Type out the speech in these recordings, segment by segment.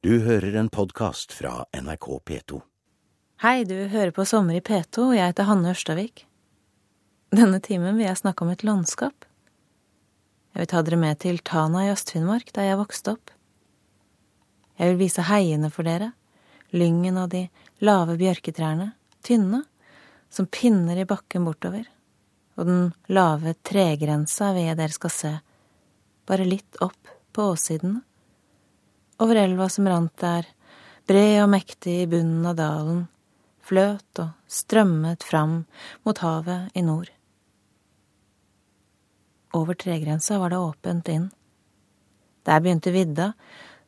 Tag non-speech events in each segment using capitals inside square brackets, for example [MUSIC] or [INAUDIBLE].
Du hører en podkast fra NRK P2. Hei, du hører på Sommer i P2, og jeg heter Hanne Ørstavik. Denne timen vil jeg snakke om et landskap. Jeg vil ta dere med til Tana i Øst-Finnmark, der jeg vokste opp. Jeg vil vise heiene for dere, lyngen og de lave bjørketrærne, tynne, som pinner i bakken bortover, og den lave tregrensa jeg dere skal se, bare litt opp på åssidene over elva som rant der, bred og mektig i bunnen av dalen, fløt og strømmet fram mot havet i nord. Over tregrensa var det åpent inn. Der begynte vidda,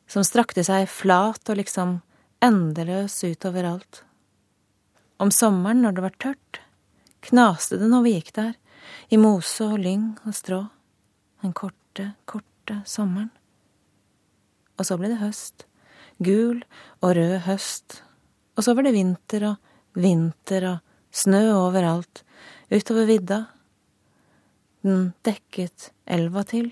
som strakte seg flat og liksom endeløs utover alt. Om sommeren, når det var tørt, knaste det når vi gikk der, i mose og lyng og strå, den korte, korte sommeren. Og så ble det høst. Gul og rød høst. Og så var det vinter og vinter og snø overalt, utover vidda. Den dekket elva til,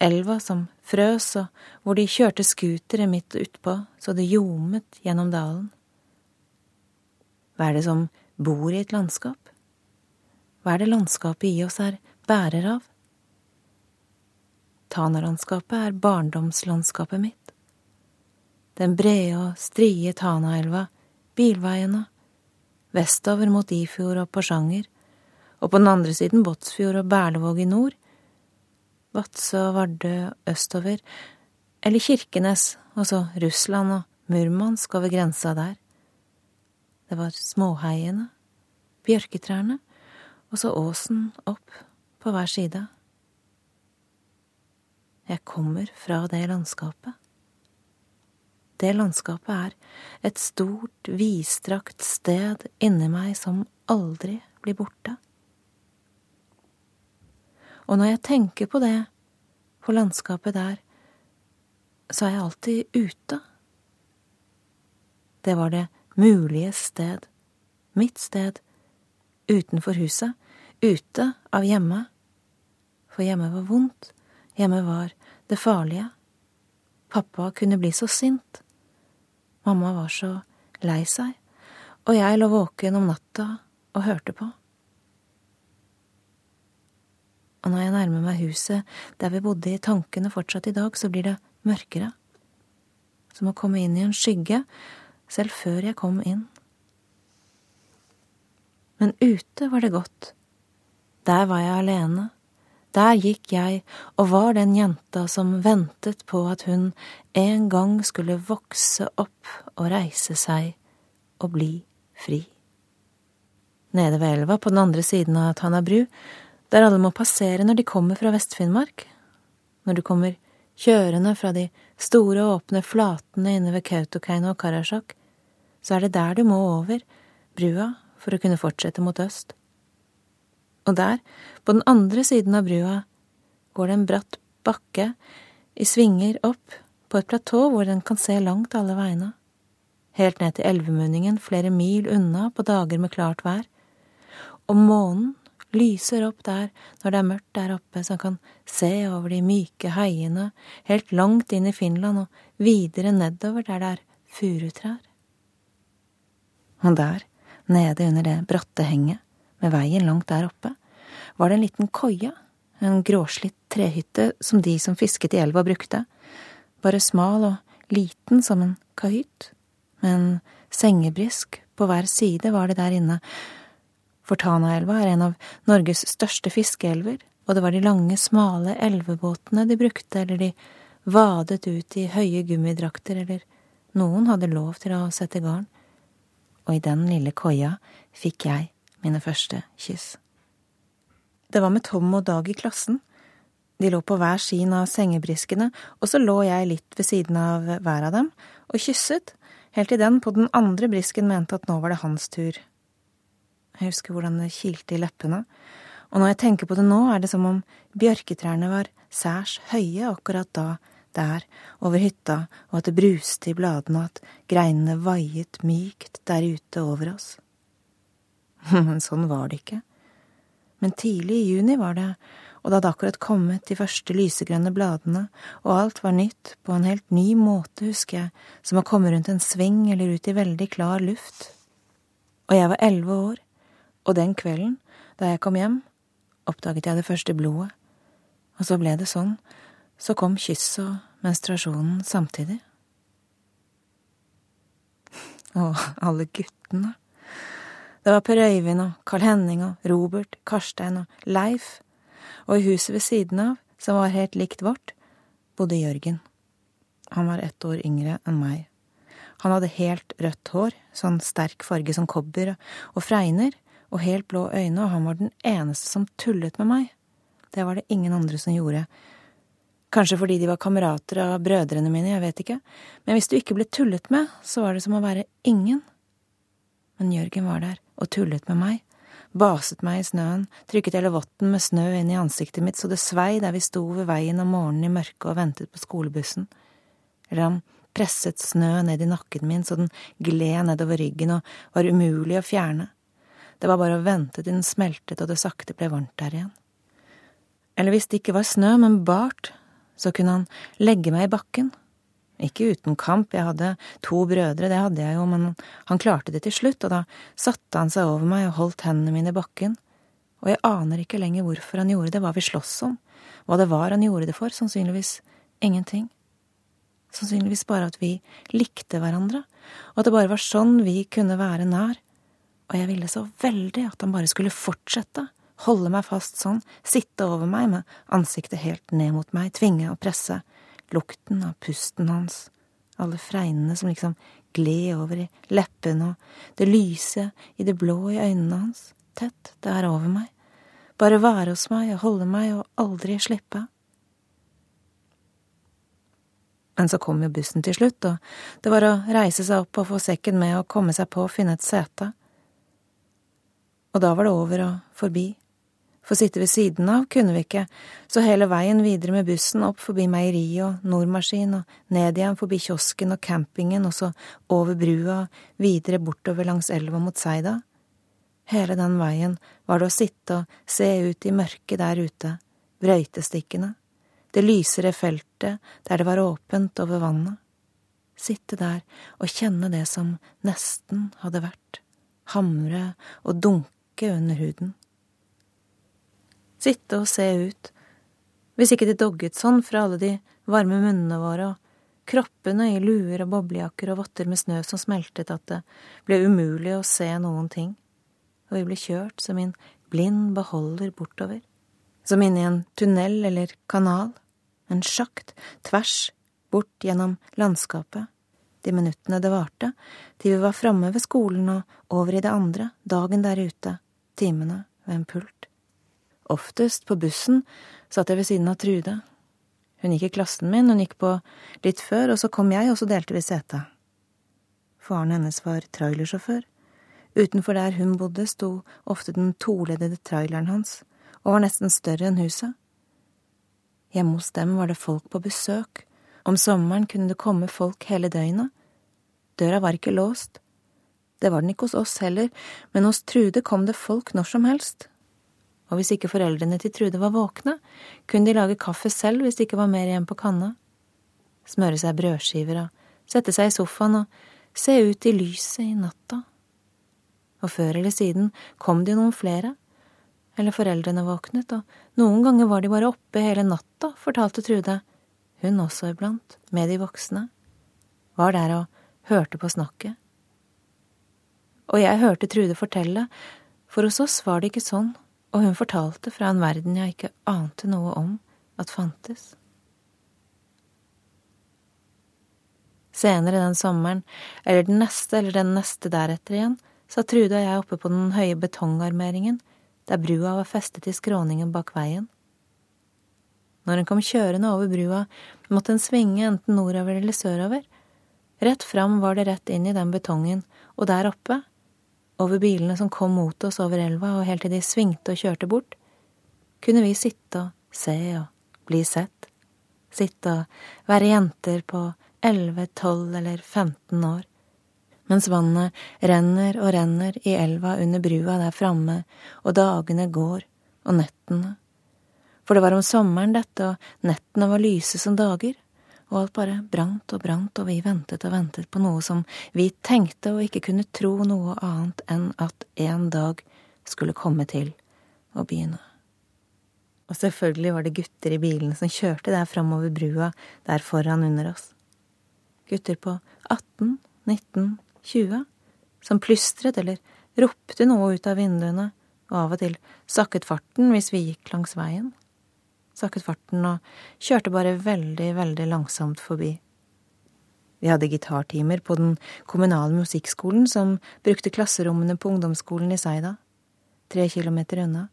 elva som frøs og hvor de kjørte scootere midt utpå så det ljomet gjennom dalen. Hva er det som bor i et landskap? Hva er det landskapet i oss er bærer av? Tanalandskapet er barndomslandskapet mitt. Den brede og strie Tanaelva, bilveiene, vestover mot Ifjord og Porsanger, og på den andre siden Båtsfjord og Berlevåg i nord, Vadsø og Vardø østover, eller Kirkenes og så Russland og Murmansk over grensa der. Det var småheiene, bjørketrærne, og så åsen opp på hver side. Jeg kommer fra det landskapet. Det landskapet er et stort, vidstrakt sted inni meg som aldri blir borte. Og når jeg tenker på det, på landskapet der, så er jeg alltid ute. Det var det mulige sted, mitt sted, utenfor huset, ute av hjemme, for hjemme var vondt, Hjemme var det farlige. Pappa kunne bli så sint. Mamma var så lei seg, og jeg lå våken om natta og hørte på. Og når jeg nærmer meg huset der vi bodde i tankene fortsatt i dag, så blir det mørkere. Som å komme inn i en skygge, selv før jeg kom inn. Men ute var det godt. Der var jeg alene, der gikk jeg og var den jenta som ventet på at hun en gang skulle vokse opp og reise seg og bli fri. Nede ved elva på den andre siden av Tana bru, der alle må passere når de kommer fra Vest-Finnmark, når du kommer kjørende fra de store, åpne flatene inne ved Kautokeino og Karasjok, så er det der du må over brua for å kunne fortsette mot øst. Og der, på den andre siden av brua, går det en bratt bakke i svinger opp på et platå hvor den kan se langt alle veiene. Helt ned til elvemunningen flere mil unna på dager med klart vær. Og månen lyser opp der når det er mørkt der oppe, så han kan se over de myke heiene helt langt inn i Finland og videre nedover der det er furutrær. Og der, nede under det bratte henget, med veien langt der oppe, var det en liten koie, en gråslitt trehytte som de som fisket i elva brukte, bare smal og liten som en kahytt, med en sengebrisk. På hver side var det der inne, for Tanaelva er en av Norges største fiskeelver, og det var de lange, smale elvebåtene de brukte, eller de vadet ut i høye gummidrakter, eller noen hadde lov til å sette garn, og i den lille koia fikk jeg mine første kyss. Det var med Tom og Dag i klassen. De lå på hver sin av sengebriskene, og så lå jeg litt ved siden av hver av dem og kysset, helt til den på den andre brisken mente at nå var det hans tur. Jeg husker hvordan det kilte i leppene, og når jeg tenker på det nå, er det som om bjørketrærne var særs høye akkurat da, der, over hytta, og at det bruste i bladene, og at greinene vaiet mykt der ute over oss. Men [LAUGHS] sånn var det ikke men tidlig i juni var det, og det hadde akkurat kommet de første lysegrønne bladene, og alt var nytt på en helt ny måte, husker jeg, som å komme rundt en sving eller ut i veldig klar luft. Og jeg var elleve år, og den kvelden, da jeg kom hjem, oppdaget jeg det første blodet, og så ble det sånn, så kom kysset og menstruasjonen samtidig. [LAUGHS] Og alle guttene. Det var Per Øyvind og Carl Henning og Robert, Karstein og Leif, og i huset ved siden av, som var helt likt vårt, bodde Jørgen. Han var ett år yngre enn meg. Han hadde helt rødt hår, sånn sterk farge som kobber, og fregner, og helt blå øyne, og han var den eneste som tullet med meg. Det var det ingen andre som gjorde. Kanskje fordi de var kamerater av brødrene mine, jeg vet ikke, men hvis du ikke ble tullet med, så var det som å være ingen. Men Jørgen var der, og tullet med meg, baset meg i snøen, trykket hele votten med snø inn i ansiktet mitt så det svei der vi sto ved veien om morgenen i mørket og ventet på skolebussen, eller han presset snø ned i nakken min så den gled nedover ryggen og var umulig å fjerne, det var bare å vente til den smeltet og det sakte ble varmt der igjen. Eller hvis det ikke var snø, men bart, så kunne han legge meg i bakken ikke uten kamp, jeg hadde to brødre, det hadde jeg jo, men han klarte det til slutt, og da satte han seg over meg og holdt hendene mine i bakken, og jeg aner ikke lenger hvorfor han gjorde det, hva vi sloss om, hva det var han gjorde det for, sannsynligvis ingenting. Sannsynligvis bare at vi likte hverandre, og at det bare var sånn vi kunne være nær, og jeg ville så veldig at han bare skulle fortsette, holde meg fast sånn, sitte over meg med ansiktet helt ned mot meg, tvinge og presse lukten av pusten hans, alle fregnene som liksom gled over i leppene og det lyse i det blå i øynene hans, tett der over meg, bare være hos meg og holde meg og aldri slippe. Men så kom jo bussen til slutt, og det var å reise seg opp og få sekken med og komme seg på og finne et sete. Og da var det over og forbi for sitte ved siden av kunne vi ikke, så hele veien videre med bussen opp forbi meieriet og Nordmaskin og ned igjen forbi kiosken og campingen og så over brua videre bortover langs elva mot Seida. Hele den veien var det å sitte og se ut i mørket der ute, brøytestikkene, det lysere feltet der det var åpent over vannet. Sitte der og kjenne det som nesten hadde vært, hamre og dunke under huden sitte og se ut, hvis ikke det dogget sånn fra alle de varme munnene våre og kroppene i luer og boblejakker og votter med snø som smeltet at det ble umulig å se noen ting, og vi ble kjørt som en blind beholder bortover, som inn i en tunnel eller kanal, en sjakt, tvers, bort gjennom landskapet, de minuttene det varte, til vi var framme ved skolen og over i det andre, dagen der ute, timene ved en pult. Oftest på bussen satt jeg ved siden av Trude. Hun gikk i klassen min, hun gikk på litt før, og så kom jeg, og så delte vi sete. Faren hennes var trailersjåfør. Utenfor der hun bodde, sto ofte den toleddede traileren hans, og var nesten større enn huset. Hjemme hos dem var det folk på besøk, om sommeren kunne det komme folk hele døgnet. Døra var ikke låst. Det var den ikke hos oss heller, men hos Trude kom det folk når som helst, og hvis ikke foreldrene til Trude var våkne, kunne de lage kaffe selv hvis det ikke var mer igjen på kanna, smøre seg brødskiver og sette seg i sofaen og se ut i lyset i natta. Og før eller siden kom det jo noen flere, eller foreldrene våknet, og noen ganger var de bare oppe hele natta, fortalte Trude, hun også iblant, med de voksne, var der og hørte på snakket. Og jeg hørte Trude fortelle, for hos oss var det ikke sånn og hun fortalte fra en verden jeg ikke ante noe om at fantes. Senere den sommeren, eller den neste eller den neste deretter igjen, satt Trude og jeg oppe på den høye betongarmeringen der brua var festet i skråningen bak veien. Når hun kom kjørende over brua, måtte hun svinge enten nordover eller sørover. Rett fram var det rett inn i den betongen, og der oppe, over bilene som kom mot oss over elva, og helt til de svingte og kjørte bort, kunne vi sitte og se og bli sett, sitte og være jenter på elleve, tolv eller femten år, mens vannet renner og renner i elva under brua der framme, og dagene går, og nettene, For det var om sommeren dette, og nettene var lyse som dager, og alt bare brant og brant, og vi ventet og ventet på noe som vi tenkte og ikke kunne tro noe annet enn at en dag skulle komme til å begynne. Og selvfølgelig var det gutter i bilene som kjørte der framover brua, der foran under oss. Gutter på 18, 19, 20, som plystret eller ropte noe ut av vinduene, og av og til sakket farten hvis vi gikk langs veien. Sakket farten og kjørte bare veldig, veldig langsomt forbi. Vi hadde gitartimer på den kommunale musikkskolen som brukte klasserommene på ungdomsskolen i Seida, tre kilometer unna.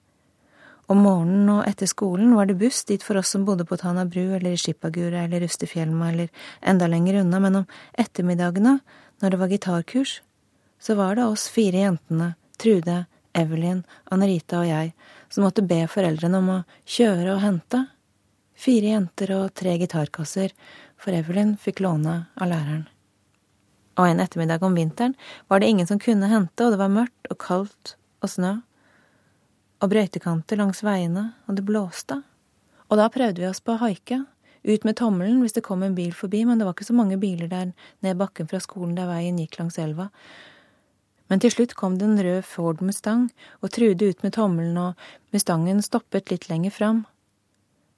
Om morgenen og etter skolen var det buss dit for oss som bodde på Tana bru eller i Skippagura eller Rustefjelma eller enda lenger unna, men om ettermiddagene, når det var gitarkurs, så var det oss fire jentene, Trude, Evelyn, Anne-Rita og jeg, som måtte be foreldrene om å kjøre og hente. Fire jenter og tre gitarkasser, for Evelyn fikk låne av læreren. Og en ettermiddag om vinteren var det ingen som kunne hente, og det var mørkt og kaldt og snø. Og brøytekanter langs veiene, og det blåste. Og da prøvde vi oss på å haike, ut med tommelen hvis det kom en bil forbi, men det var ikke så mange biler der ned bakken fra skolen der veien gikk langs elva, men til slutt kom det en rød Ford Mustang og trude ut med tommelen, og Mustangen stoppet litt lenger fram.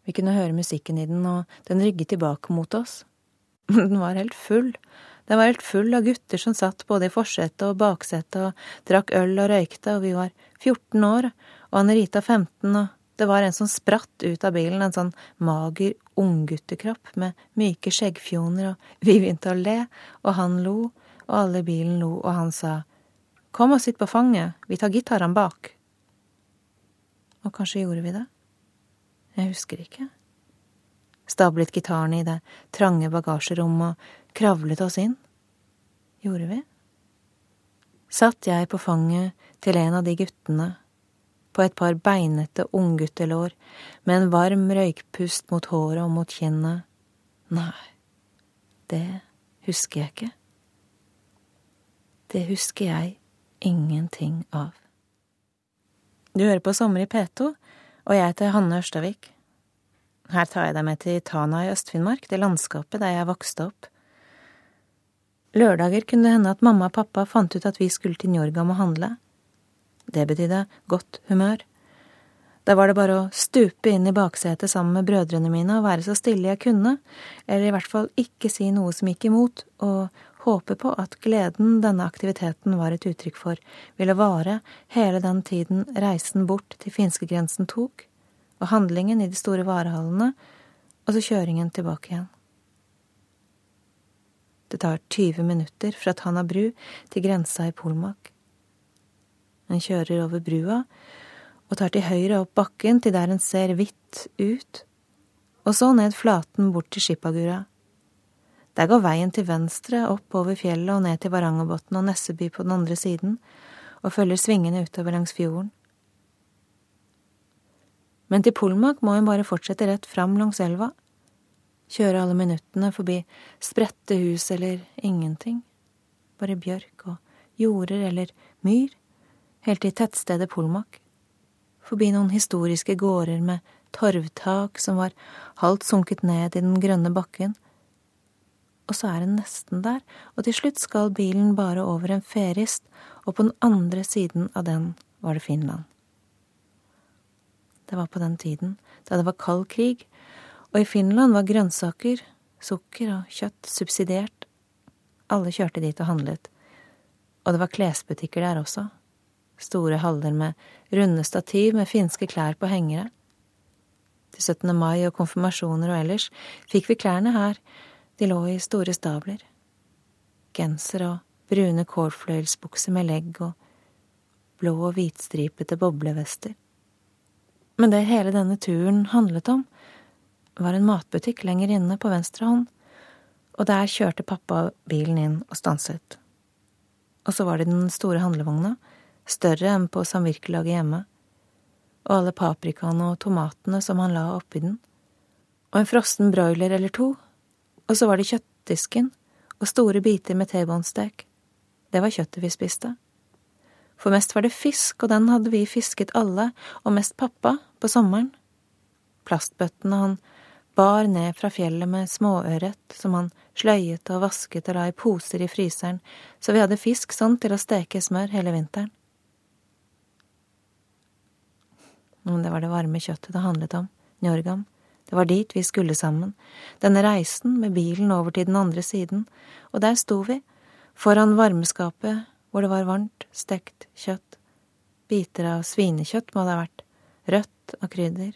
Vi kunne høre musikken i den, og den rygget tilbake mot oss. [LAUGHS] Den var helt full. Den var helt full av gutter som satt både i forsetet og baksetet og drakk øl og røykte, og vi var 14 år, og Anne-Rita 15, og det var en som spratt ut av bilen, en sånn mager ungguttekropp med myke skjeggfjoner, og vi begynte å le, og han lo, og alle i bilen lo, og han sa Kom og sitt på fanget, vi tar gitarene bak. Og kanskje gjorde vi det? Jeg husker ikke. Stablet gitarene i det trange bagasjerommet og kravlet oss inn. Gjorde vi? Satt jeg på fanget til en av de guttene, på et par beinete ungguttelår, med en varm røykpust mot håret og mot kinnet. Nei, det husker jeg ikke. Det husker jeg ingenting av. Du hører på Sommer i P2, og jeg heter Hanne Ørstavik. Her tar jeg deg med til Tana i Øst-Finnmark, det landskapet der jeg vokste opp. Lørdager kunne det hende at mamma og pappa fant ut at vi skulle til Njorgam og handle. Det betydde godt humør. Da var det bare å stupe inn i baksetet sammen med brødrene mine og være så stille jeg kunne, eller i hvert fall ikke si noe som gikk imot, og håpe på at gleden denne aktiviteten var et uttrykk for, ville vare hele den tiden reisen bort til finskegrensen tok, og handlingen i de store varehallene, og så kjøringen tilbake igjen. Det tar 20 minutter fra Tana bru til grensa i Polmak. En kjører over brua og tar til høyre opp bakken til der en ser hvitt ut, og så ned flaten bort til Skipagura der går veien til venstre opp over fjellet og ned til Varangerbotn og Nesseby på den andre siden, og følger svingene utover langs fjorden. Men til Polmak må hun bare fortsette rett fram langs elva, kjøre alle minuttene forbi spredte hus eller ingenting, bare bjørk og jorder eller myr, helt til tettstedet Polmak, forbi noen historiske gårder med torvtak som var halvt sunket ned i den grønne bakken, og så er den nesten der, og til slutt skal bilen bare over en ferist, og på den andre siden av den var det Finland. Det var på den tiden da det var kald krig, og i Finland var grønnsaker, sukker og kjøtt subsidiert. Alle kjørte dit og handlet, og det var klesbutikker der også, store haller med runde stativ med finske klær på hengere. Til 17. mai og konfirmasjoner og ellers fikk vi klærne her, de lå i store stabler. Genser og brune kålfløyelsbukser med legg og blå og hvitstripete boblevester. Men det hele denne turen handlet om, var en matbutikk lenger inne på venstre hånd, og der kjørte pappa bilen inn og stanset. Og så var det den store handlevogna, større enn på samvirkelaget hjemme, og alle paprikaene og tomatene som han la oppi den, og en frossen broiler eller to og så var det kjøttdisken og store biter med T-bonestek. Det var kjøttet vi spiste. For mest var det fisk, og den hadde vi fisket alle, og mest pappa, på sommeren. plastbøttene han bar ned fra fjellet med småørret som han sløyet og vasket og la i poser i fryseren, så vi hadde fisk sånn til å steke smør hele vinteren. Men det var det varme kjøttet det handlet om, Njorgam. Det var dit vi skulle sammen, denne reisen med bilen over til den andre siden, og der sto vi, foran varmeskapet hvor det var varmt, stekt kjøtt. Biter av svinekjøtt må det ha vært, rødt og krydder.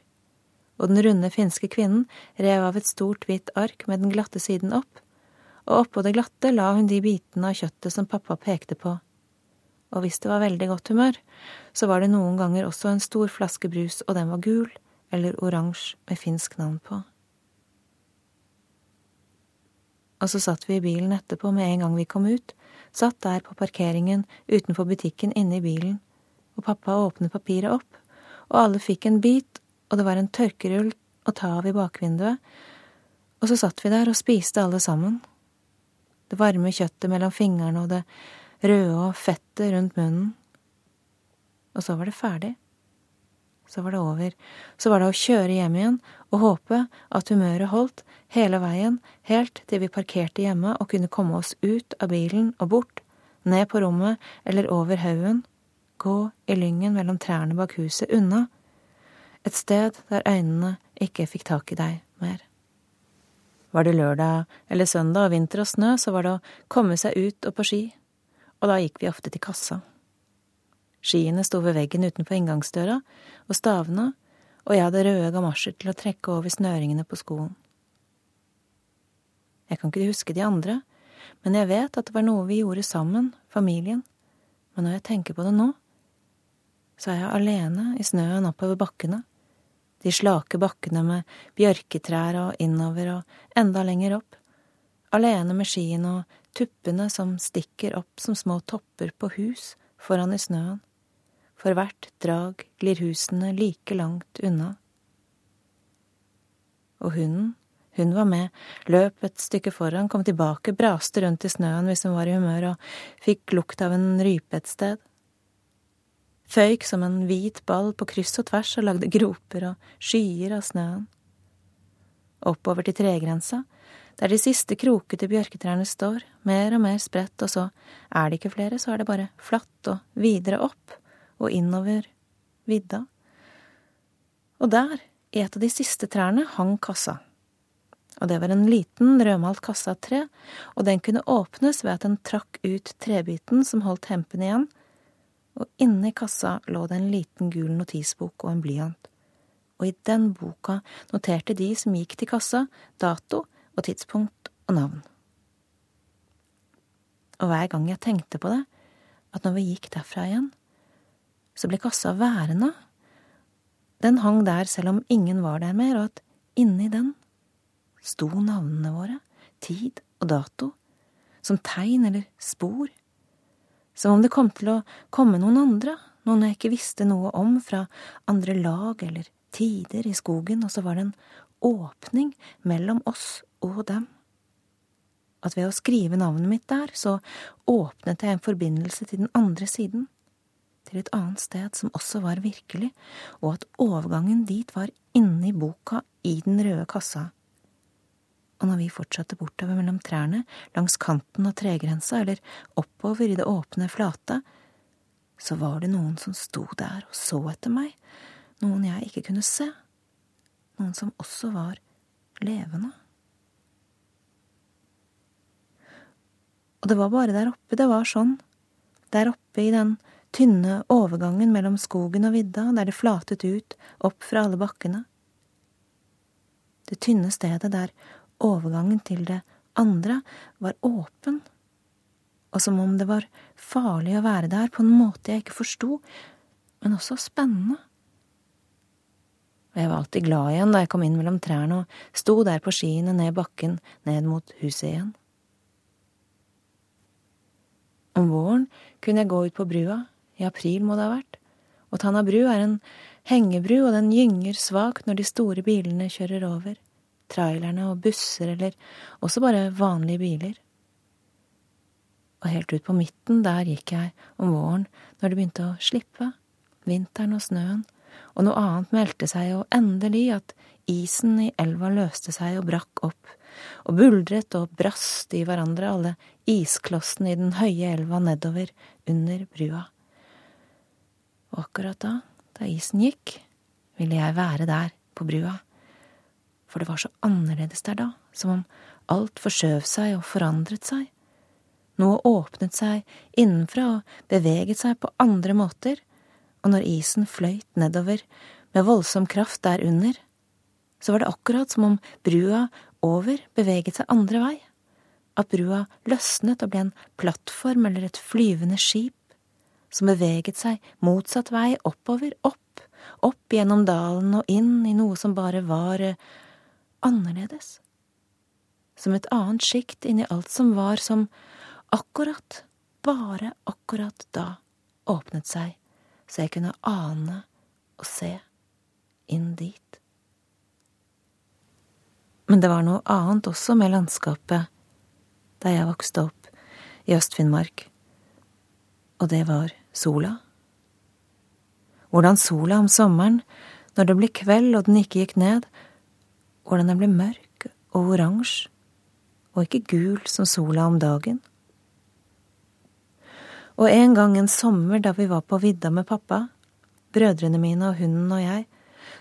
Og den runde finske kvinnen rev av et stort, hvitt ark med den glatte siden opp, og oppå det glatte la hun de bitene av kjøttet som pappa pekte på. Og hvis det var veldig godt humør, så var det noen ganger også en stor flaske brus, og den var gul eller oransje med finsk navn på. Og så satt vi i bilen etterpå med en gang vi kom ut, satt der på parkeringen utenfor butikken inne i bilen, og pappa åpnet papiret opp, og alle fikk en bit og det var en tørkerull å ta av i bakvinduet, og så satt vi der og spiste alle sammen. Det varme kjøttet mellom fingrene og det røde og fettet rundt munnen. Og så var det ferdig. Så var det over. Så var det å kjøre hjem igjen og håpe at humøret holdt hele veien, helt til vi parkerte hjemme og kunne komme oss ut av bilen og bort, ned på rommet eller over haugen, gå i lyngen mellom trærne bak huset, unna, et sted der øynene ikke fikk tak i deg mer. Var det lørdag eller søndag og vinter og snø, så var det å komme seg ut og på ski, og da gikk vi ofte til kassa. Skiene sto ved veggen utenfor inngangsdøra, og stavene, og jeg hadde røde gamasjer til å trekke over snøringene på skoen. Jeg kan ikke huske de andre, men jeg vet at det var noe vi gjorde sammen, familien, men når jeg tenker på det nå, så er jeg alene i snøen oppover bakkene de slake bakkene med bjørketrær og innover og enda lenger opp, alene med skiene og tuppene som stikker opp som små topper på hus foran i snøen. For hvert drag glir husene like langt unna. Og hunden, hun var med, løp et stykke foran, kom tilbake, braste rundt i snøen hvis hun var i humør og fikk lukt av en rype et sted føyk som en hvit ball på kryss og tvers og lagde groper og skyer av snøen. Oppover til tregrensa, der de siste krokete bjørketrærne står, mer og mer spredt, og så er det ikke flere, så er det bare flatt og videre opp og innover vidda. Og der, i et av de siste trærne, hang kassa. Og det var en liten, rødmalt kasse av tre, og den kunne åpnes ved at den trakk ut trebiten som holdt hempen igjen, og inni kassa lå det en liten gul notisbok og en blyant. Og i den boka noterte de som gikk til kassa, dato og tidspunkt og navn. Og hver gang jeg tenkte på det, at når vi gikk derfra igjen, så ble kassa værende. Den hang der selv om ingen var der mer, og at inni den sto navnene våre, tid og dato, som tegn eller spor som om det kom til å komme noen andre, noen jeg ikke visste noe om fra andre lag eller tider i skogen, og så var det en åpning mellom oss og dem. At ved å skrive navnet mitt der, så åpnet jeg en forbindelse til den andre siden, til et annet sted som også var virkelig, og at overgangen dit var inne i boka i den røde kassa. Og når vi fortsatte bortover mellom trærne, langs kanten av tregrensa eller oppover i det åpne flate, så var det noen som sto der og så etter meg, noen jeg ikke kunne se, noen som også var levende. Og det var bare der oppe. Det var sånn, der oppe i den tynne overgangen mellom skogen og vidda, der det flatet ut opp fra alle bakkene. Det tynne stedet der overgangen til det andre var åpen, og som om det var farlig å være der på en måte jeg ikke forsto, men også spennende. Og jeg var alltid glad igjen da jeg kom inn mellom trærne og sto der på skiene ned bakken ned mot huset igjen. Om våren kunne jeg gå ut på brua, i april må det ha vært, og Tana bru er en hengebru, og den gynger svakt når de store bilene kjører over. Trailerne og busser eller også bare vanlige biler. Og helt ut på midten, der gikk jeg om våren når det begynte å slippe, vinteren og snøen, og noe annet meldte seg, og endelig at isen i elva løste seg og brakk opp, og buldret og brast i hverandre alle isklossene i den høye elva nedover under brua. Og akkurat da, da isen gikk, ville jeg være der på brua, for det var så annerledes der da, som om alt forskjøv seg og forandret seg. Noe åpnet seg innenfra og beveget seg på andre måter, og når isen fløyt nedover med voldsom kraft der under, så var det akkurat som om brua over beveget seg andre vei, at brua løsnet og ble en plattform eller et flyvende skip som beveget seg motsatt vei oppover, opp, opp gjennom dalen og inn i noe som bare var eh, annerledes. Som et annet sjikt inni alt som var som akkurat, bare akkurat da åpnet seg, så jeg kunne ane og se inn dit. Men det var noe annet også med landskapet der jeg vokste opp i Øst-Finnmark, og det var sola. Hvordan sola om sommeren, når det ble kveld og den ikke gikk ned, hvordan den ble mørk og oransje, og ikke gul som sola om dagen. Og en gang en sommer da vi var på vidda med pappa, brødrene mine og hunden og jeg,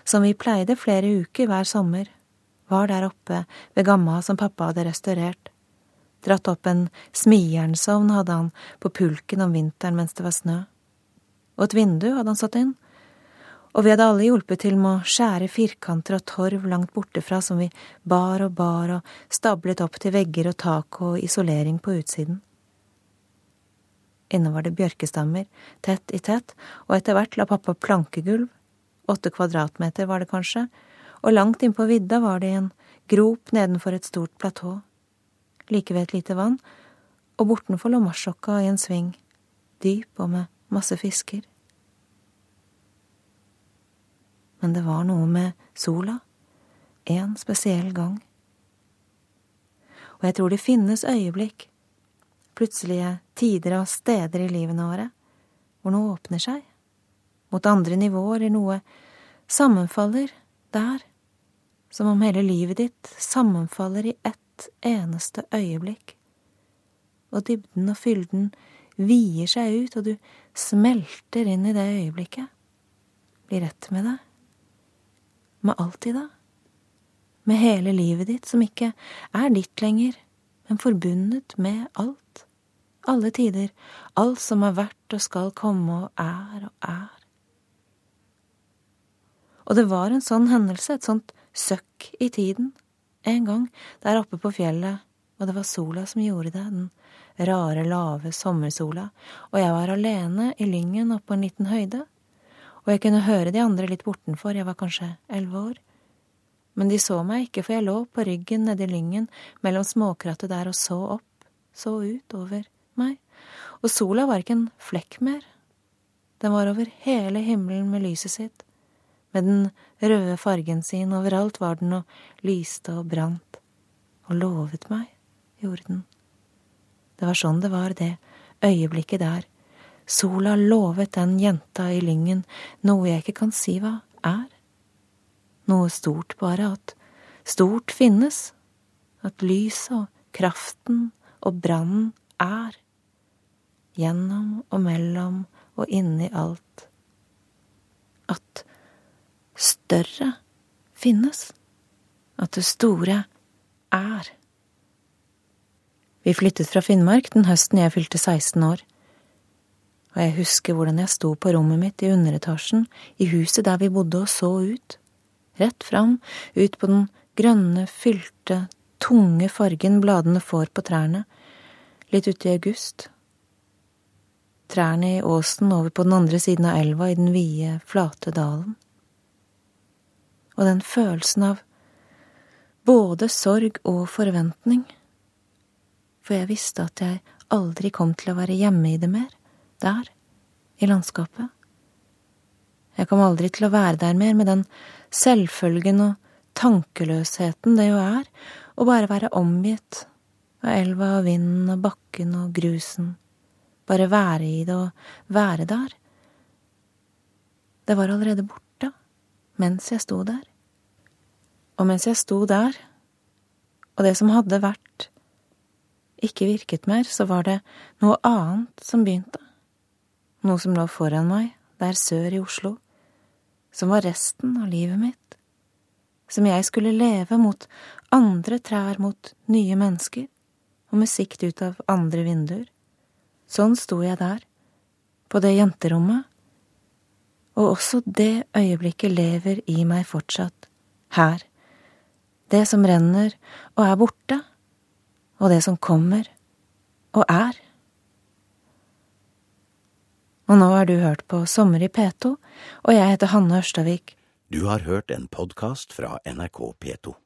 som vi pleide flere uker hver sommer, var der oppe ved gamma som pappa hadde restaurert. Dratt opp en smijernsovn hadde han på pulken om vinteren mens det var snø. Og et vindu hadde han satt inn. Og vi hadde alle hjulpet til med å skjære firkanter og torv langt bortefra som vi bar og bar og stablet opp til vegger og tak og isolering på utsiden. Inne var det bjørkestammer, tett i tett, og etter hvert la pappa plankegulv, åtte kvadratmeter var det kanskje, og langt innpå vidda var det en grop nedenfor et stort platå, like ved et lite vann, og bortenfor lå marsjokka i en sving, dyp og med masse fisker. Men det var noe med sola, en spesiell gang. Og jeg tror det finnes øyeblikk, plutselige tider og steder i livene våre, hvor noe åpner seg, mot andre nivåer, eller noe sammenfaller der, som om hele livet ditt sammenfaller i ett eneste øyeblikk, og dybden og fylden vier seg ut, og du smelter inn i det øyeblikket, blir ett med deg, med alt i det. med hele livet ditt som ikke er ditt lenger, men forbundet med alt, alle tider, alt som har vært og skal komme og er og er. Og det var en sånn hendelse, et sånt søkk i tiden, en gang der oppe på fjellet, og det var sola som gjorde det, den rare, lave sommersola, og jeg var alene i lyngen oppe på en liten høyde, og jeg kunne høre de andre litt bortenfor, jeg var kanskje elleve år. Men de så meg ikke, for jeg lå på ryggen nedi lyngen mellom småkrattet der og så opp, så ut over meg, og sola var ikke en flekk mer, den var over hele himmelen med lyset sitt, med den røde fargen sin, overalt var den og lyste og brant, og lovet meg, gjorde den. Det var sånn det var, det øyeblikket der. Sola lovet den jenta i lyngen noe jeg ikke kan si hva er. Noe stort bare, at stort finnes, at lyset og kraften og brannen er. Gjennom og mellom og inni alt. At større finnes, at det store er. Vi flyttet fra Finnmark den høsten jeg fylte 16 år, og jeg husker hvordan jeg sto på rommet mitt i underetasjen i huset der vi bodde og så ut, rett fram, ut på den grønne, fylte, tunge fargen bladene får på trærne, litt uti august. Trærne i åsen over på den andre siden av elva i den vide, flate dalen og den følelsen av både sorg og forventning, for jeg visste at jeg aldri kom til å være hjemme i det mer, der, i landskapet. Jeg kom aldri til å være der mer med den selvfølgen og tankeløsheten det jo er å bare være omgitt av elva og vinden og bakken og grusen, bare være i det og være der. Det var allerede borte mens jeg sto der. Og mens jeg sto der, og det som hadde vært, ikke virket mer, så var det noe annet som begynte, noe som lå foran meg, der sør i Oslo, som var resten av livet mitt, som jeg skulle leve mot andre trær, mot nye mennesker, og med sikt ut av andre vinduer. Sånn sto jeg der, på det jenterommet, og også det øyeblikket lever i meg fortsatt, her, det som renner og er borte, og det som kommer og er. Og nå har du hørt på Sommer i P2, og jeg heter Hanne Ørstavik. Du har hørt en podkast fra NRK P2.